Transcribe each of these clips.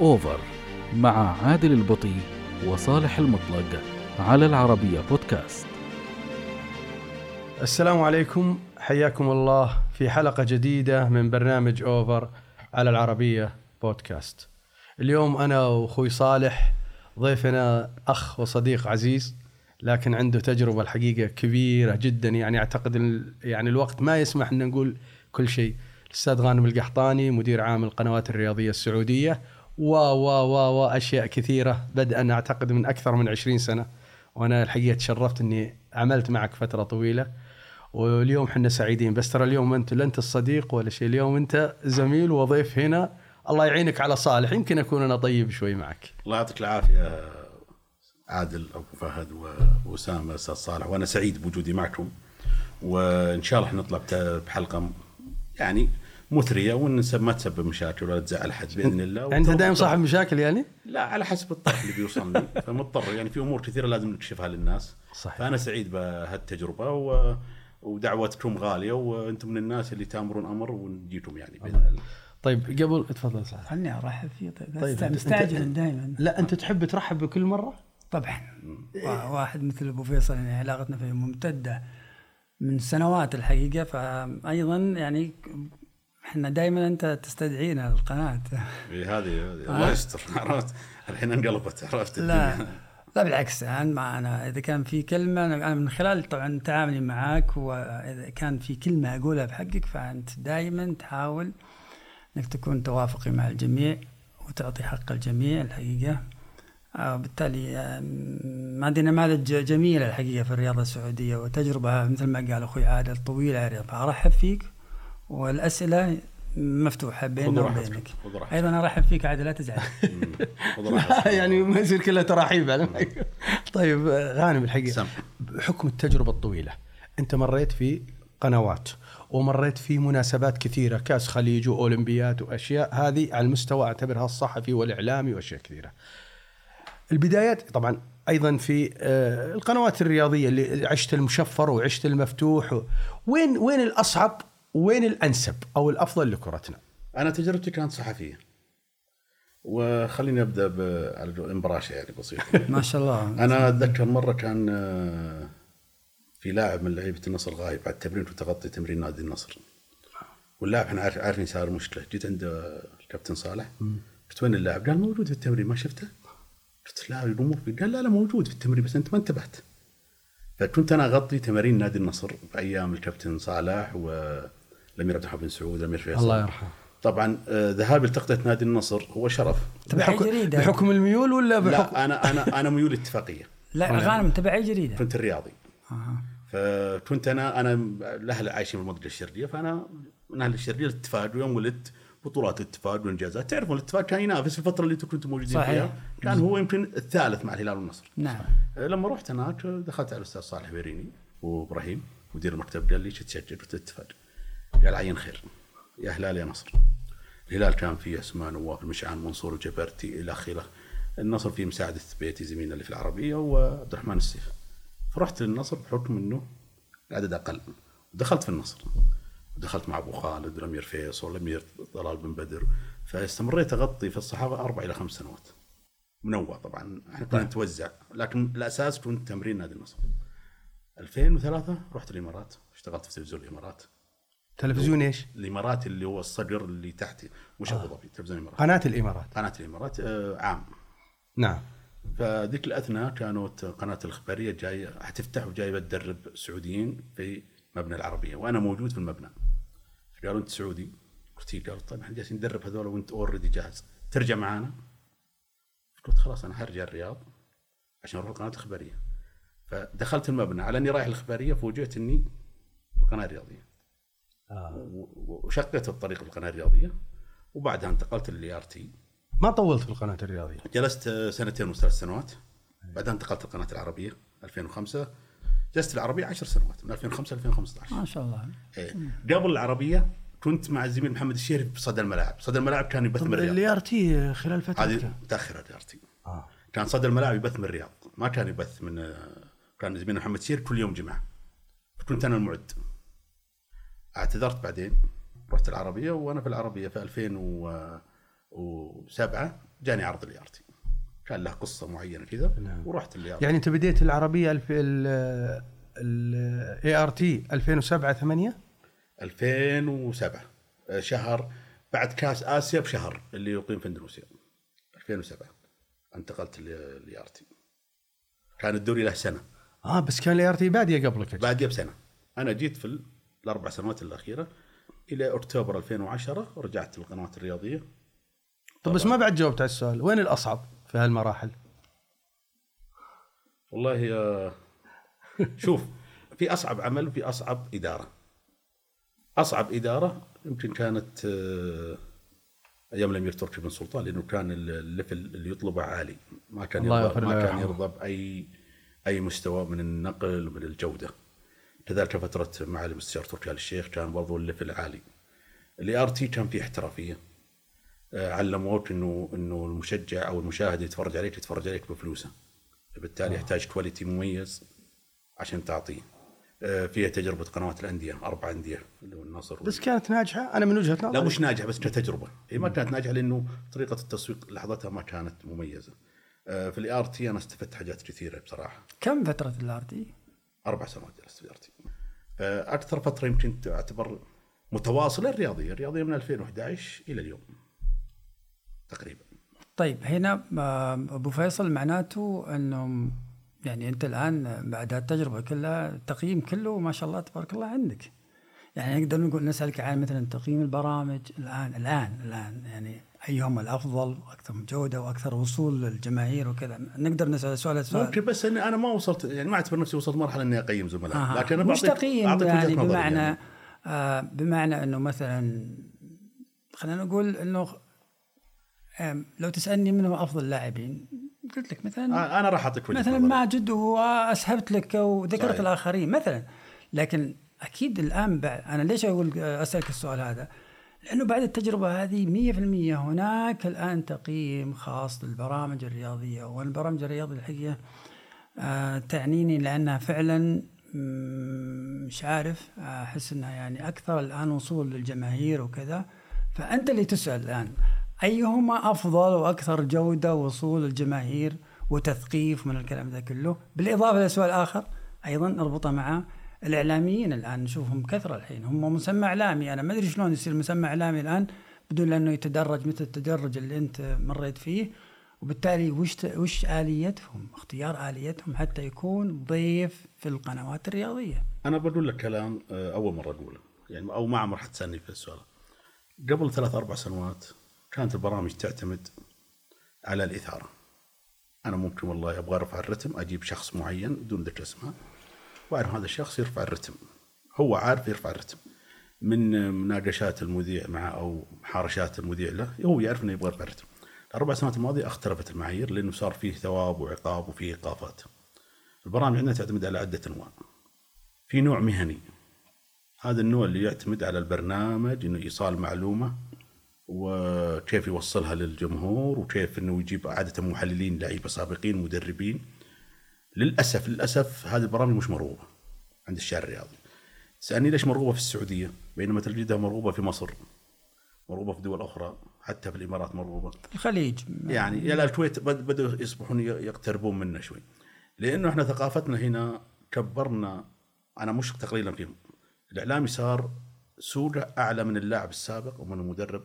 أوفر مع عادل البطي وصالح المطلق على العربية بودكاست السلام عليكم. حياكم الله في حلقة جديدة من برنامج أوفر على العربية بودكاست اليوم أنا وأخوي صالح ضيفنا أخ وصديق عزيز لكن عنده تجربة الحقيقة كبيرة جدا. يعني أعتقد يعني الوقت ما يسمح أن نقول كل شيء. الأستاذ غانم القحطاني مدير عام القنوات الرياضية السعودية و و و وأشياء كثيرة بدءا أعتقد من أكثر من 20 سنة. وأنا الحقيقة تشرفت أني عملت معك فترة طويلة. واليوم إحنا سعيدين. بس ترى اليوم أنت لا أنت الصديق ولا شيء. اليوم أنت زميل وضيف هنا. الله يعينك على صالح. يمكن أكون أنا طيب شوي معك. الله يعطيك العافية عادل ابو فهد وأسامة أستاذ صالح. وأنا سعيد بوجودي معكم. وإن شاء الله نطلع بحلقة يعني مثرية ونسب ما تسبب مشاكل ولا تزعل احد بإذن الله. أنت دائما صاحب مشاكل يعني؟ لا على حسب الطرف اللي بيوصلني. فمضطر يعني في أمور كثيرة لازم نكشفها للناس. صحيح. فأنا سعيد بهالتجربة و... ودعوتكم غالية وأنتم من الناس اللي تامرون أمر ونجيكم يعني بإذن الله. طيب قبل تفضل صالح خلني ارحب فيه طيب, مستعجل دائما. لا أنت تحب ترحب بكل مرة؟ طبعا. وا- واحد مثل أبو فيصل يعني علاقتنا فيه ممتدة من سنوات الحقيقة فايضا يعني إحنا دائما أنت تستدعينا القناة. إيه هذه هذه. الله يستر. عرفت؟ الحين انقلبت عرفت لا. لا بالعكس. أنا ما أنا إذا كان في كلمة أنا من خلال طبعا تعاملي معك وإذا كان في كلمة أقولها بحقك فأنت دائما تحاول إنك تكون توافقي مع الجميع وتعطي حق الجميع الحقيقة. آه، بالتالي آه، هذه نماذج جميلة الحقيقة في الرياضة السعودية وتجربة مثل ما قال أخوي عادل طويلة. فارحب فيك. والأسئلة مفتوحة بيننا وبينك. أيضا ارحب فيك عادل لا تزعل. يعني ما يصير كلها تراحيب على طيب غانم الحقيقة سم. بحكم التجربة الطويلة أنت مريت في قنوات ومريت في مناسبات كثيرة كأس خليج وأولمبيات وأشياء هذه على المستوى أعتبرها الصحفي والإعلامي وأشياء كثيرة. البدايات طبعا أيضا في آه، القنوات الرياضية اللي عشت المشفر وعشت المفتوح وين وين الأصعب وين الأنسب أو الأفضل لكرتنا؟ أنا تجربتي كانت صحفية وخليني أبدأ ب- على يعني بسيط ما شاء الله أنا أتذكر مرة كان آه، في لاعب من لعيبة النصر غايب بعد تمرين وتغطي تمرين نادي النصر واللاعب إحنا عارف عارفني صار مشكلة جيت عند الكابتن صالح قلت وين اللاعب؟ قال موجود في التمرين ما شفته؟ قلت لا الأمور. قال لا لا موجود في التمرين بس أنت ما انتبهت فكنت أنا أغطي تمارين نادي النصر بأيام الكابتن صالح والامير عبد الحميد بن سعود الامير فيصل الله يرحمه. طبعا آه، ذهابي لتغطية نادي النصر هو شرف. بحكم. بحكم الميول ولا بحكم لا أنا أنا أنا ميول اتفاقية. لا غانم تبع اي جريدة؟ كنت الرياضي. آه. فكنت أنا أنا الأهل عايشين في المنطقة الشرقية فأنا من أهل الشرقية الاتفاق ويوم ولدت بطولات الاتفاق والانجازات تعرفون الاتفاق كان ينافس في الفترة اللي أنتم كنتم موجودين صحيح. فيها. كان هو يمكن الثالث مع الهلال والنصر. نعم. لما رحت هناك دخلت على الأستاذ صالح بيريني وإبراهيم مدير المكتب قال لي "شو تسجل قلت اتفاق. قال عين خير يا هلال يا نصر. الهلال كان فيه اسماء نواف المشعان منصور الجبرتي إلى آخره. النصر فيه مساعده بيتي زميلنا اللي في العربية وعبد الرحمن السيف. فرحت للنصر بحكم إنه العدد أقل. دخلت في النصر. دخلت مع أبو خالد والامير فيصل والامير طلال بن بدر. فاستمريت أغطي في الصحافة أربع إلى خمس سنوات. منوع طبعا. إحنا كنا نتوزع. لكن الأساس كنت تمرين نادي النصر. 2003 رحت الإمارات. اشتغلت في تلفزيون الإمارات. تلفزيون إيش؟ الإمارات اللي هو الصقر اللي تحت مش أبو ظبي؟ تلفزيون الإمارات. قناة الإمارات. قناة الإمارات آه، عام. نعم. فذيك الأثناء كانت قناة الإخبارية جاية حتفتح وجايبة تدرب سعوديين في مبنى العربية وأنا موجود في المبنى. قالوا أنت سعودي؟ قلت إيه. قالوا طيب إحنا جالسين ندرب هذول وأنت اوريدي جاهز. ترجع معانا؟ قلت خلاص أنا حرجع الرياض عشان أروح القناه الإخبارية. فدخلت المبنى على إني رايح الإخبارية فوجئت إني في القناه الرياضيه و- وشقت الطريق بالقناة الرياضية وبعدها انتقلت لل ART. ما طولت في القناه الرياضية؟ جلست سنتين وثلاث سنوات. بعدها انتقلت القناه العربية 2005 جلست العربيه 10 سنوات من 2005 ل 2015 ما شاء الله. إيه. قبل العربية كنت مع الزميل محمد الشيري بصدى الملاعب. صدى الملاعب كان يبث من الرياض. اللي آر تي خلال فترة هذه. متأخرة ART آه. كان صدى الملاعب يبث من الرياض. ما كان يبث من كان زميلنا محمد الشيري كل يوم جمعه كنت أنا المعد. اعتذرت بعدين رحت العربية وأنا في العربية في 2007 جاني عرض ال ART كان له قصة معينة كذا نعم. ورحت ال AR يعني أنت بديت العربية الف ال ART 2007 8 2007 آه، شهر بعد كاس آسيا بشهر اللي يقيم في إندونيسيا. 2007 انتقلت لل ART كان الدوري له سنة. آه بس كان ال ART بادية قبلك بعدها بسنة. أنا جيت في الأربع سنوات الأخيرة إلى أكتوبر 2010 ورجعت للقنوات الرياضية طب بس ما بعد جاوبت على السؤال وين الأصعب في هالمراحل؟ والله يا شوف في أصعب عمل وفي أصعب إدارة أصعب إدارة يمكن كانت آه، أيام الأمير تركي بن سلطان لأنه كان ال- ال level اللي يطلبه عالي ما كان يرضى ما كان. يرضى باي أي مستوى من النقل ومن الجودة كذلك فترة معالي المستشار تركي آل الشيخ كان برضو ال level عالي ال ART كان فيه احترافية. آه، علموك إنه إنه المشجع أو المشاهد يتفرج عليك يتفرج عليك بفلوسه. بالتالي يحتاج quality مميز عشان تعطيه. آه، فيها تجربة قنوات الأندية أربع أندية اللي هو النصر بس كانت ناجحة؟ أنا من وجهة نظري. لا مش ناجحة بس كتجربة. هي ما كانت ناجحة لأنه طريقة التسويق لحظتها ما كانت مميزة. آه، في ال ART أنا استفدت حاجات كثيرة بصراحة. كم فترة ال ART؟ أربع سنوات جلست في ال ART فترة يمكن تعتبر متواصلة الرياضية الرياضية من 2011 إلى اليوم تقريبا. طيب هنا آه، أبو فيصل معناته انه يعني أنت الآن بعد هالتجربه كلها التقييم كله ما شاء الله تبارك الله عندك. يعني نقدر نقول نسألك عن مثلا تقييم البرامج الآن الآن الآن يعني أيهم الأفضل وأكثر جودة وأكثر وصول للجماهير وكذا نقدر نسأل سؤال سؤال ممكن بس اني أنا ما وصلت يعني ما أعتبر نفسي وصلت مرحلة إني أقيم زملائي آه. لكن أنا مش تقييم أعطيك يعني بمعنى يعني. آه بمعنى إنه مثلا خلينا نقول إنه لو تسألني من هو أفضل اللاعبين قلت لك مثلا آه، أنا راح أعطيك مثلا. ماجد واسهبت لك وذكرت صحيح. الآخرين مثلا لكن أكيد الآن بعد أنا ليش أقول أسألك السؤال هذا؟ لأنه بعد التجربة هذه 100% هناك الآن تقييم خاص للبرامج الرياضية والبرامج الرياضية الحقيقة آه تعنيني لأنها فعلا مش عارف أحس إنها يعني أكثر الآن وصول للجماهير وكذا فأنت اللي تسأل الآن أيهما أفضل وأكثر جودة وصول الجماهير وتثقيف من الكلام ذا كله بالإضافة لسؤال آخر أيضا أربطه مع الإعلاميين الآن نشوفهم كثره الحين. هم مسمى إعلامي. أنا ما أدري شلون يصير مسمى إعلامي الآن بدون انه يتدرج مثل التدرج اللي أنت مريت فيه. وبالتالي وش وش آليتهم؟ اختيار آليتهم حتى يكون ضيف في القنوات الرياضية. أنا بقول لك كلام آه، أول مرة أقوله. يعني أو ما عمر حد سألني في السؤال. قبل ثلاث أربع سنوات كانت البرامج تعتمد على الإثارة. أنا ممكن والله أبغى أرفع الرتم أجيب شخص معين بدون ذكر اسمه. واعرف هذا الشخص يرفع الرتم. هو عارف يرفع الرتم. من مناقشات المذيع مع أو محارشات المذيع له هو يعرف إنه يبغى يرفع الرتم. الأربع سنوات الماضية اختلفت المعايير لأنه صار فيه ثواب وعقاب وفيه إيقافات. البرامج عندنا تعتمد على عدة أنواع. في نوع مهني. هذا النوع اللي يعتمد على البرنامج إنه إيصال معلومة وكيف يوصلها للجمهور وكيف إنه يجيب عادة محللين لعيبة سابقين مدربين. للأسف للأسف هذه البرامج مش مرغوبة عند الشارع الرياضي. تسالني ليش مرغوبة في السعودية؟ بينما تجدها مرغوبة في مصر مرغوبة في دول أخرى حتى في الإمارات مرغوبة. الخليج. يعني يا الكويت بد- بدوا يصبحون يقتربون منا شوي. لأنه إحنا ثقافتنا هنا كبرنا أنا مش تقليلا فيهم. الإعلامي صار سوقه أعلى من اللاعب السابق ومن المدرب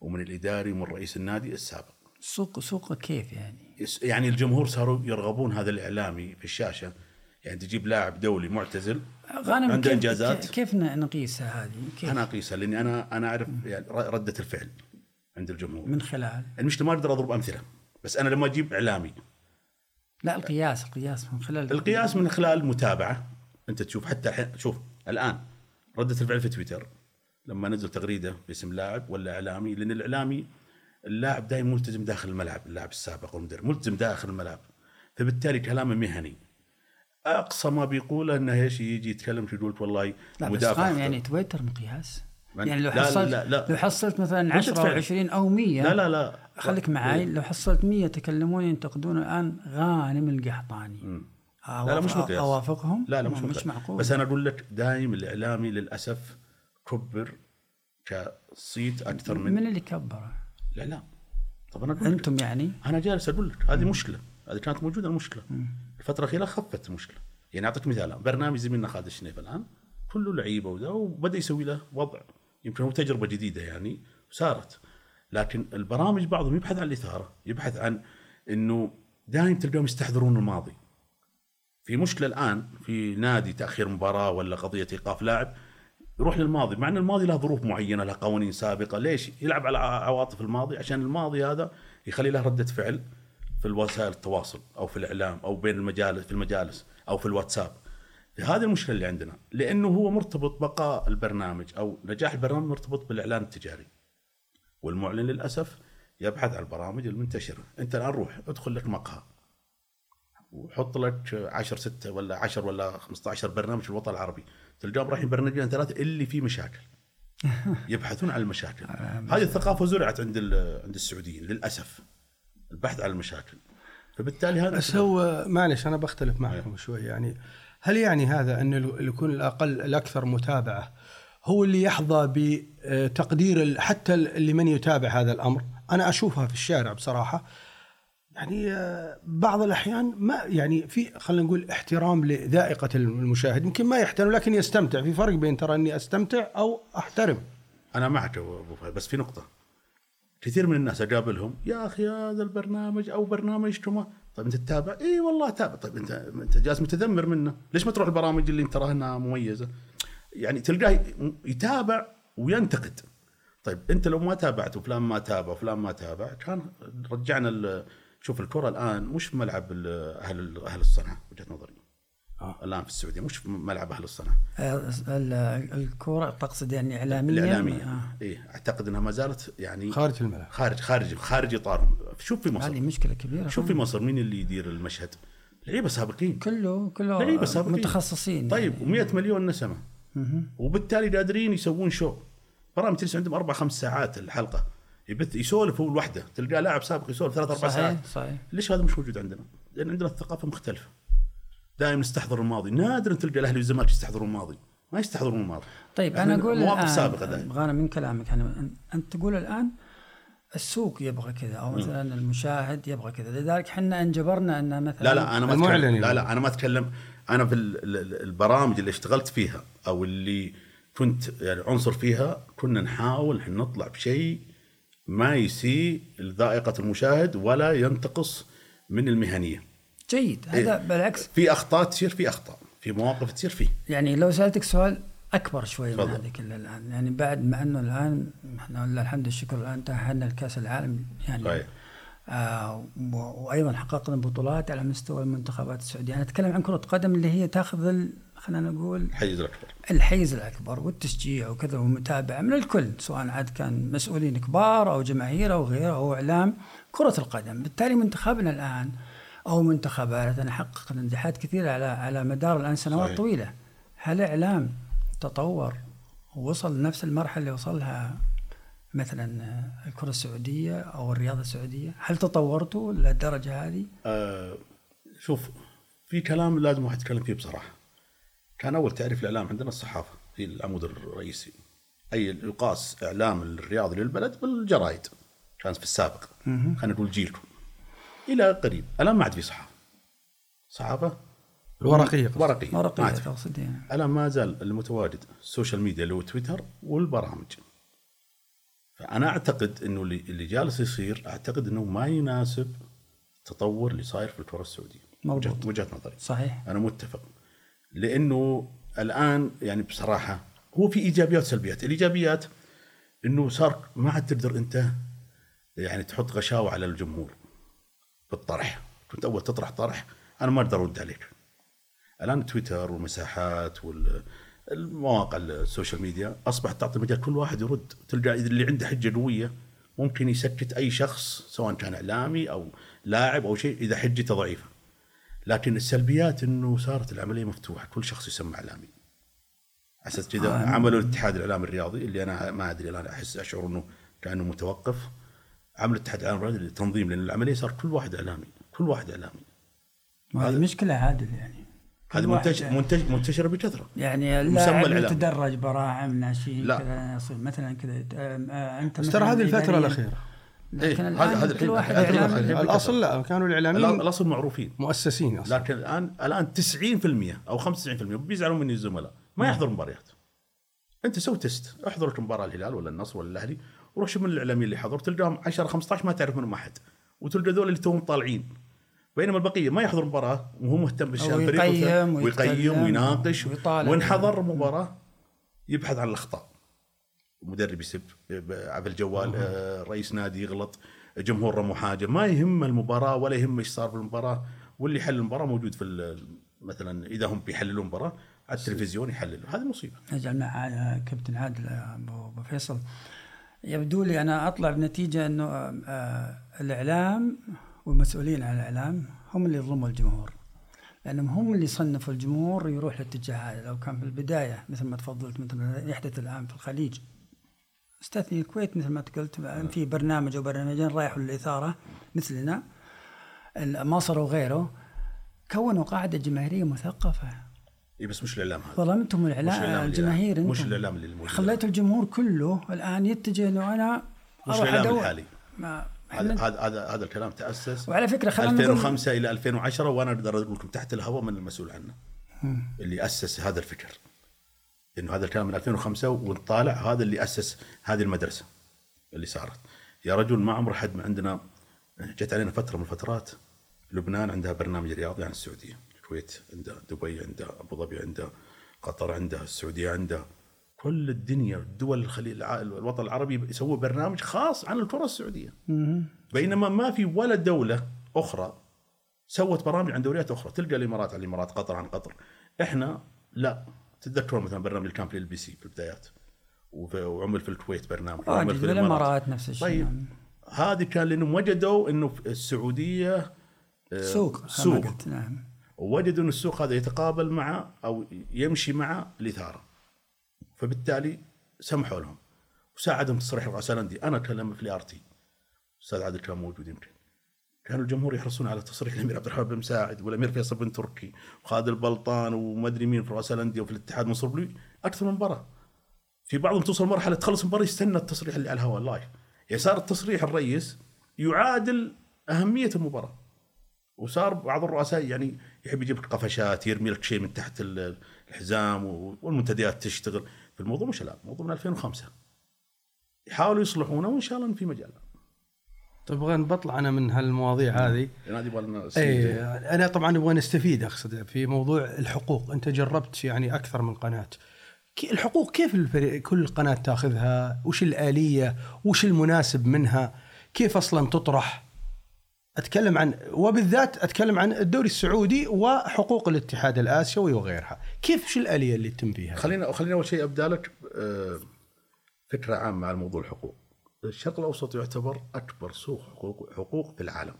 ومن الإداري ومن رئيس النادي السابق. سوق سوق كيف يعني؟ يعني الجمهور صاروا يرغبون هذا الإعلامي في الشاشة. يعني تجيب لاعب دولي معتزل غانم عنده كيف إنجازات؟ كيف نقيسها هذه؟ كيف؟ أنا اقيسها لأني أنا أنا أعرف يعني ردة الفعل عند الجمهور. من خلال؟ المشكلة ما أقدر أضرب أمثلة بس أنا لما أجيب إعلامي. لا القياس القياس من خلال القياس من خلال المتابعه أنت تشوف حتى الحين شوف الآن ردة الفعل في تويتر لما نزل تغريدة باسم لاعب ولا إعلامي لأن الإعلامي اللاعب دائما ملتزم داخل الملعب اللاعب السابق والمدرب ملتزم داخل الملعب. فبالتالي كلامه مهني. أقصى ما بيقوله إنه إيش يجي يتكلم في يقول والله لا بس. يعني تويتر مقياس. يعني لو لا- حصلت لا- لا. لو حصلت مثلا ردة 10 أو فعل. 20 أو 100 لا لا لا. خليك معي لو حصلت 100 يتكلمون ينتقدون الآن غانم القحطاني. لا لا مش مقياس. أوافقهم؟ لا لا مش, مش. معقول. بس أنا أقول لك دايم الإعلامي للأسف كبر كصيت أكثر من من اللي كبره. الاعلام طب أنا أنتم يعني؟ أنا جالس أقول لك هذه مشكلة. هذه كانت موجودة المشكلة. الفترة الأخيرة خفت المشكلة. يعني أعطيك مثال. برنامج زميلنا خالد الشنيف الآن كله لعيبة وذا وبدأ يسوي له وضع. يمكن هو تجربة جديدة يعني وصارت لكن البرامج بعضهم يبحث عن الإثارة يبحث عن إنه دائما تلقاهم يستحضرون الماضي. في مشكلة الآن في نادي تأخير مباراة ولا قضية إيقاف لاعب يروح للماضي مع إن الماضي له ظروف معينة له قوانين سابقة ليش يلعب على عواطف الماضي؟ عشان الماضي هذا يخلي له ردة فعل في وسائل التواصل أو في الإعلام أو بين المجالس في المجالس أو في الواتساب. هذه المشكلة اللي عندنا لأنه هو مرتبط بقاء البرنامج أو نجاح البرنامج مرتبط بالإعلان التجاري. والمعلن للأسف يبحث عن البرامج المنتشرة. أنت الآن روح ادخل لك مقهى. وحط لك 10 6 ولا 10 ولا 15 برنامج في الوطن العربي. تلقاهم رايحين برنامجين ثلاثة اللي فيه مشاكل. يبحثون عن المشاكل. هذه الثقافة زرعت عند عند السعوديين للأسف. البحث عن المشاكل. فبالتالي هذا بس هو معلش أنا بختلف معكم شوي. يعني هل يعني هذا أن اللي يكون الأقل الأكثر متابعة هو اللي يحظى بتقدير حتى اللي من يتابع هذا الأمر؟ أنا أشوفها في الشارع بصراحة. يعني آه، بعض الأحيان ما يعني في خلينا نقول احترام لذائقة المشاهد. يمكن ما يحترم لكن يستمتع. في فرق بين ترى إني أستمتع أو أحترم. أنا معك أبو فهد بس في نقطة. كثير من الناس أقابلهم يا أخي هذا البرنامج أو برنامجكم طيب أنت تتابع؟ إي والله أتابع. طيب أنت أنت جالس متذمر منه. ليش ما تروح البرامج اللي أنت تراها إنها مميزة؟ يعني تلقاه يتابع وينتقد. طيب أنت لو ما تابعت وفلان ما تابع وفلان ما تابع كان رجعنا شوف الكرة الآن مش في ملعب ال- أهل أهل الصنعة وجهة نظري. آه. الآن في السعودية مش في ملعب أهل الصنعة. آه، ال- الكوره تقصد يعني اعلاميا؟ الاعلاميه آه. إيه أعتقد إنها ما زالت يعني خارج الملعب. خارج خارج خارج إطارهم. شوف في هذه مصر مشكلة كبيرة. شوف في مصر مين اللي يدير المشهد؟ لعيبة سابقين. كله كله لعيبة سابقين. متخصصين طيب يعني. و100 مليون نسمة. وبالتالي قادرين يسوون شو؟ برامج تجلس عندهم أربع خمس ساعات الحلقة. يبث يسولف هو لوحده. تلقاه لاعب سابق يسولف ثلاث أربع ساعات. صحيح. صحيح ليش هذا مش موجود عندنا؟ لأن عندنا الثقافة مختلفة. دائما نستحضر الماضي. نادرا تلقى الأهلي والزمالك يستحضرون الماضي. ما يستحضرون الماضي. طيب أنا أقول مواقف سابقة دائما غانا من كلامك؟ يعني أن- أنت تقول الآن السوق يبغى كذا أو مثلا المشاهد يبغى كذا. لذلك إحنا انجبرنا أن مثلا لا لا أنا ما المعلن أتكلم يعني. لا لا أنا ما أتكلم. أنا في ال- ال- البرامج اللي اشتغلت فيها أو اللي كنت يعني عنصر فيها كنا نحاول نطلع بشيء ما يسيء لذائقة المشاهد ولا ينتقص من المهنية. جيد إيه. هذا بالعكس في أخطاء تصير في أخطاء، في مواقف تصير فيه. يعني لو سألتك سؤال أكبر شوي من تفضل. هذه كلها الآن يعني بعد ما أنه الآن إحنا لله الحمد والشكر الآن تأهلنا لكأس العالم يعني صحيح. آه وأيضا حققنا بطولات على مستوى المنتخبات السعودية أنا أتكلم عن كرة قدم اللي هي تأخذ خلينا نقول الحيز الأكبر. الحيز الأكبر والتشجيع وكذا والمتابعه من الكل سواء عاد كان مسؤولين كبار أو جماهير أو غيره أو إعلام كرة القدم بالتالي منتخبنا الآن أو منتخباتنا حقق نجاحات كثيرة على على مدار الآن سنوات صحيح. طويلة هل إعلام تطور ووصل لنفس المرحلة اللي وصلها مثلا الكرة السعودية أو الرياضة السعودية هل تطورتوا للدرجة هذه آه شوف في كلام لازم واحد يتكلم فيه بصراحة. كان أول تعريف الاعلام عندنا الصحافة هي العمود الرئيسي. أي يقاس إعلام الرياضي للبلد بالجرايد. كان في السابق. خلينا نقول جيلكم. إلى قريب، الآن ما عاد في. ورقيه ما ورقيه عاد في. تقصد يعني الآن ما زال المتواجد ال social media اللي هو تويتر والبرامج. فأنا أعتقد إنه اللي اللي جالس يصير أعتقد إنه ما يناسب التطور اللي صاير في الكرة السعودية. مضبوط. وجهة نظري. صحيح أنا متفق لأنه الآن يعني بصراحة هو في إيجابيات وسلبيات، الإيجابيات إنه صار ما عاد تقدر أنت يعني تحط غشاوة على الجمهور بالطرح، كنت أول تطرح طرح أنا ما أقدر أرد عليك. الآن تويتر والمساحات والمواقع ال social media أصبحت تعطي مجال كل واحد يرد، تلقى اللي عنده حجة قوية ممكن يسكت أي شخص سواء كان إعلامي أو لاعب أو شيء إذا حجته ضعيفة. لكن السلبيات إنه صارت العملية مفتوحة. كل شخص يسمى اعلامي أساس كذا آه. عملوا الاتحاد الإعلامي الرياضي اللي أنا ما أدري الآن أحس أشعر إنه كأنه متوقف. عملوا الاتحاد الإعلامي الرياضي للتنظيم لأن العملية صار كل واحد إعلامي. كل واحد إعلامي. هذه مشكلة عادل يعني. هذه منتج منتج منتشرة بكثره يعني مسمى. يتدرج براعم ناشئين لا. كذا مثلا كذا. أنت ترى هذه الفترة الأخيرة. لكن إيه، الآن هذا- هذا كل الحين- واحد الأصل لا كانوا الإعلاميين الاصل معروفين. مؤسسين أصلا. لكن الان الآن 90% أو 95% بيزعلون مني الزملاء. ما يحضر مباريات. أنت سوي test احضر لك مباراة الهلال ولا النصر ولا الأهلي وروح شوف من الإعلاميين اللي حضروا تلقاهم 10 15 ما تعرف منهم أحد. وتلقى ذول اللي توهم طالعين. بينما البقية ما يحضر مباراة وهو مهتم بالشان ويقيم ويتكلم ويناقش ويطالع. وان حضر مباراة يبحث عن الأخطاء. مدرب يسب على الجوال آه، رئيس نادي يغلط جمهور رموا حاجة ما يهم المباراة ولا يهم إيش صار في المباراة واللي يحل المباراة موجود في مثلا إذا هم بيحللون مباراة على التلفزيون يحللوا هذه مصيبة. نرجع مع كابتن عادل ابو أبو فيصل. يبدو لي أنا أطلع بنتيجة إنه آه، الإعلام والمسؤولين عن الإعلام هم اللي يظلموا الجمهور لأنهم هم اللي صنفوا الجمهور يروح للاتجاه هذا لو كان في البداية مثل ما تفضلت مثل ما يحدث الآن في الخليج استثني الكويت مثل ما قلت في برنامج أو برنامجين رايحوا للإثارة مثلنا. مصر وغيره كونوا قاعدة جماهيرية مثقفة. إي بس مش الإعلام هذا. ظلمتم مش اللي- الجماهير مش أنتم. الإعلام اللي موجود خليتوا الجمهور كله الآن يتجه إنه أنا مش أدور. الحالي. هذا هذا هذا الكلام تأسس. وعلى فكرة خلينا نقول 2005 إلى 2010 وأنا أقدر أقول لكم تحت الهواء من المسؤول عنه. اللي أسس هذا الفكر. انه هذا الكلام من 2005 ونطالع هذا اللي أسس هذه المدرسة اللي صارت. يا رجل ما عمر حد من عندنا جت علينا فترة من الفترات لبنان عندها برنامج رياضي عن السعودية. الكويت عندها دبي عندها أبو ظبي عندها قطر عندها السعودية عندها. كل الدنيا الدول الخليج الوطن العربي يسووا برنامج خاص عن الكره السعودية. بينما ما في ولا دولة أخرى سوت برامج عن دوريات أخرى. تلقى الإمارات عن الإمارات قطر عن قطر. إحنا لا. تتذكرون مثلا برنامج اللي كان في ال MBC في البدايات؟ وعمل في الكويت برنامج. وعمل واجد في بالامارات نفس الشيء طيب نعم. هذه كان لأنهم وجدوا إنه في السعودية آه، سوق سوق. نعم. ووجدوا إن السوق هذا يتقابل مع أو يمشي مع الإثارة. فبالتالي سمحوا لهم. وساعدهم تصريح رؤساء الانديه أنا اتكلم في ال ART. أستاذ عادل كان موجود يمكن. كانوا الجمهور يحرصون على تصريح الأمير عبد الرحمن بن مساعد والأمير فيصل بن تركي وخالد البلطان وما أدري مين في رؤساء الأندية وفي الاتحاد منصور بلوي أكثر من مباراة. في بعضهم توصل مرحلة تخلص المباراة يستنى التصريح اللي على الهواء live يعني صار التصريح الرئيس يعادل أهمية المباراة. وصار بعض الرؤساء يعني يحب يجيب لك قفشات يرمي لك شيء من تحت ال- الحزام والمنتديات تشتغل. في الموضوع مش الان الموضوع من 2005 يحاولوا يصلحونه وإن شاء الله في مجال. تبغى بطلع أنا من هالمواضيع هذه. يبغى اي أنا طبعا أبغى نستفيد أقصد في موضوع الحقوق. أنت جربت يعني أكثر من قناة. الحقوق كيف الفريق كل قناة تأخذها؟ وش الآلية؟ وش المناسب منها؟ كيف أصلا تطرح؟ أتكلم عن وبالذات أتكلم عن الدوري السعودي وحقوق الاتحاد الآسيوي وغيرها. كيف وش الآلية اللي تتم فيها؟ خلينا خلينا أول شيء أبدأ لك آه، فكرة عامة على موضوع الحقوق. الشرق الأوسط يعتبر أكبر سوق حقوق حقوق في العالم.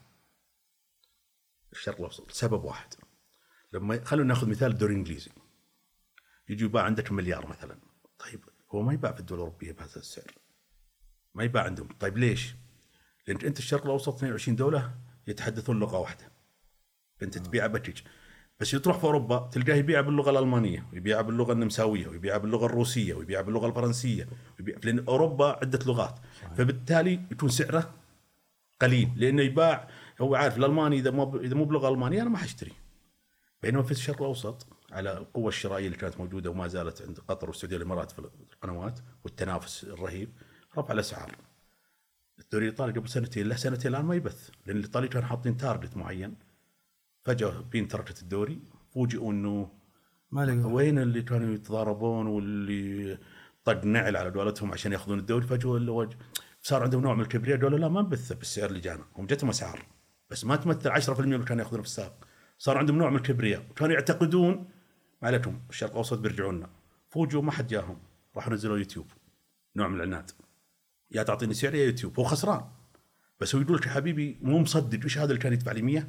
الشرق الأوسط لسبب واحد. لما خلونا نأخذ مثال الدوري الإنجليزي. يجي يباع عندك مليار مثلا. طيب هو ما يباع في الدول الأوروبية بهذا السعر. ما يباع عندهم، طيب ليش؟ لأن أنت الشرق الأوسط 22 دولة يتحدثون لغة واحدة. فانت تبيع بكج بس تروح في أوروبا تلقاه يبيع باللغة الألمانية ويبيع باللغة النمساوية ويبيع باللغة الروسية ويبيع باللغة الفرنسية ويبيع لأن أوروبا عدة لغات. فبالتالي يكون سعره قليل لأنه يباع هو عارف الألماني إذا مو إذا مو بلغة ألمانية أنا ما حاشتري بينما في الشرق الأوسط على القوة الشرائية اللي كانت موجودة وما زالت عند قطر والسعودية والامارات في القنوات والتنافس الرهيب رفع الأسعار. الدوري الإيطالي قبل سنتين له سنتين الآن ما يبث لأن الإيطالي كانوا حاطين تارجت معين فجأة بين تركت الدوري فوجئوا إنه ما لقوا. وين اللي كانوا يتضاربون واللي طق نعل على قولتهم عشان يأخذون الدوري؟ فجأة صار عندهم نوع من الكبرياء قالوا لا ما نبثه بالسعر اللي جانا. هم جتهم أسعار بس ما تمثل. 10% من اللي كانوا ياخذونه في السابق. صار عندهم نوع من الكبرياء. وكانوا يعتقدون ما عليكم الشرق الأوسط بيرجعوا لنا. فوجئوا ما حد جاهم. راحوا نزلوا يوتيوب نوع من العناد. يا تعطيني سعر يا يوتيوب. هو خسران. بس هو يقول لك يا حبيبي مو مصدق. وش هذا اللي كان يدفع لي 100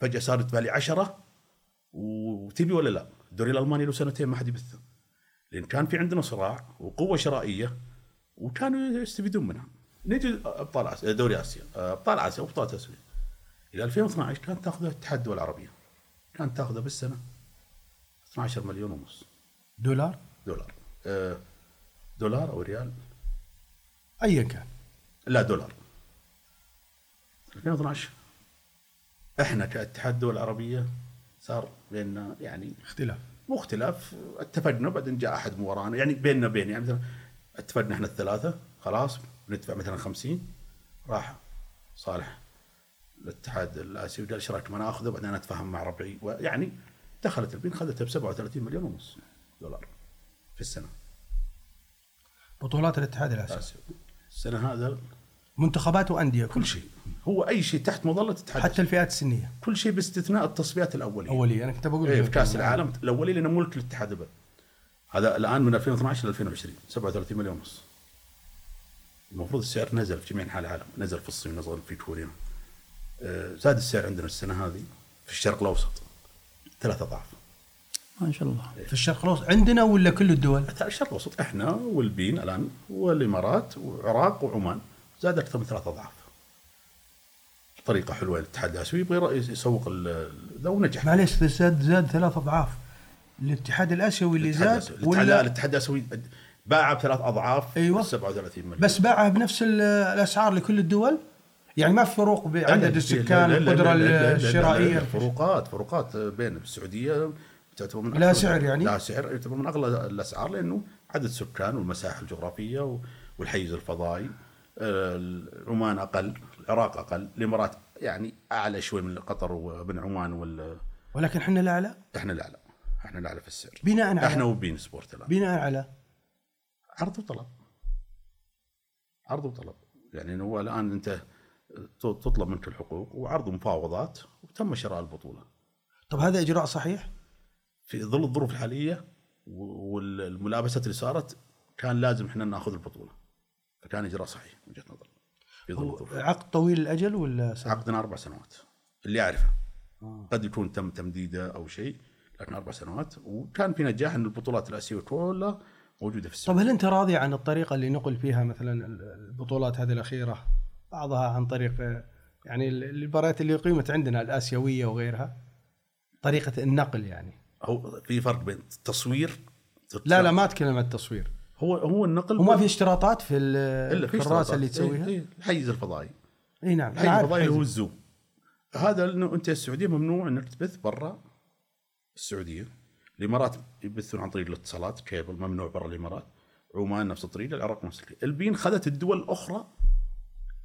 فجأة صار يدفع لي 10 وتبي ولا لا؟ الدوري الألماني له سنتين ما حد يبثه لأن كان في عندنا صراع وقوة شرائية وكانوا يستفيدون منها. نجي أبطال آسيا دوري آسيا أبطال آسيا وابطال اسيا إلى 2012 كانت تاخذها الاتحاد الدول العربية. كانت تاخذها بالسنة. 12 مليون ونص. دولار؟ دولار. آه، دولار أو ريال؟ ايا كان. لا دولار. 2012 إحنا كاتحاد الدول العربية صار بيننا يعني اختلاف. مو اختلاف اتفقنا بعدين جاء أحد من ورانا يعني بيننا بين يعني مثلا اتفقنا إحنا الثلاثة خلاص بندفع مثلا 50 راح صالح الاتحاد الآسيوي قال إيش رايكم أنا اخذه بعدين أتفاهم مع ربعي ويعني دخلت البين خذتها ب 37 مليون ونص دولار في السنة. بطولات الاتحاد الآسيوي. السنة هذا منتخبات وأندية كل شيء. هو أي شيء تحت مظلة الاتحاد حتى الفئات السنية. كل شيء باستثناء التصفيات الأولية. أولية أنا كنت بقول إيه في كأس العالم الأولي لأنه ملك الاتحاد البلد هذا الآن من 2012 ل 2020 37 مليون ونص. المفروض السعر نزل في جميع أنحاء العالم. نزل في الصين نزل في كوريا. آه، زاد السعر عندنا السنة هذه في الشرق الأوسط. ثلاث أضعاف. ما شاء الله. في الشرق الأوسط عندنا ولا كل الدول؟ الشرق الأوسط إحنا والبين الآن والإمارات والعراق وعمان. زاد أكثر من ثلاث أضعاف طريقة حلوة الاتحاد الآسيوي يبغى يسوق ذا ونجح معليش زاد زاد ثلاث أضعاف الاتحاد الآسيوي اللي زاد ولا الاتحاد الآسيوي باع بثلاث أضعاف أيوة. 37 مليون بس باعها بنفس ال- الأسعار لكل الدول؟ يعني ما في فروق بعدد السكان لا- لا- لا- القدرة لا- لا- لا- لا- لا- الشرائية فروقات فروقات بين السعودية تعتبر من لا سعر يعني؟ لا سعر يعتبر من أغلى الأسعار لأنه عدد السكان والمساحة الجغرافية والحيز الفضائي عمان أقل العراق أقل الإمارات يعني أعلى شوي من قطر وبن عمان وال ولكن إحنا الاعلى إحنا الاعلى إحنا الاعلى في السعر. بناء على إحنا وبين سبورت الآن. بناء على؟ عرض وطلب. عرض وطلب. يعني هو الآن أنت تطلب منك الحقوق وعرض مفاوضات وتم شراء البطولة. طب هذا إجراء صحيح؟ في ظل الظروف الحالية والملابسات اللي صارت كان لازم إحنا ناخذ البطولة. فكان إجراء صحيح من وجهة نظري عقد طويل الاجل ولا سنة؟ عقدنا أربع سنوات اللي أعرفه. قد يكون تم تمديده أو شيء لكن أربع سنوات. وكان في نجاح إن البطولات الأسيوية كلها موجودة في طب السعوديه هل أنت راضي عن الطريقة اللي نقل فيها مثلا البطولات هذه الأخيرة؟ بعضها عن طريق يعني المباريات اللي قيمت عندنا الآسيوية وغيرها. طريقة النقل يعني. هو في فرق بين التصوير لا لا ما أتكلم عن التصوير. هو هو النقل وما في اشتراطات في إلا في الكراسه اشتراطات. اللي تسويها؟ إيه إيه الحيز الفضائي. إي نعم الحيز الفضائي اللي هو حيز. الزوم هذا إنه أنت السعودية ممنوع إنك تبث برا السعودية. الإمارات يبثون عن طريق الاتصالات كيبل ممنوع برا الإمارات. عمان نفس الطريقة العراق نفس الطريقة. ال beIN خذت الدول الأخرى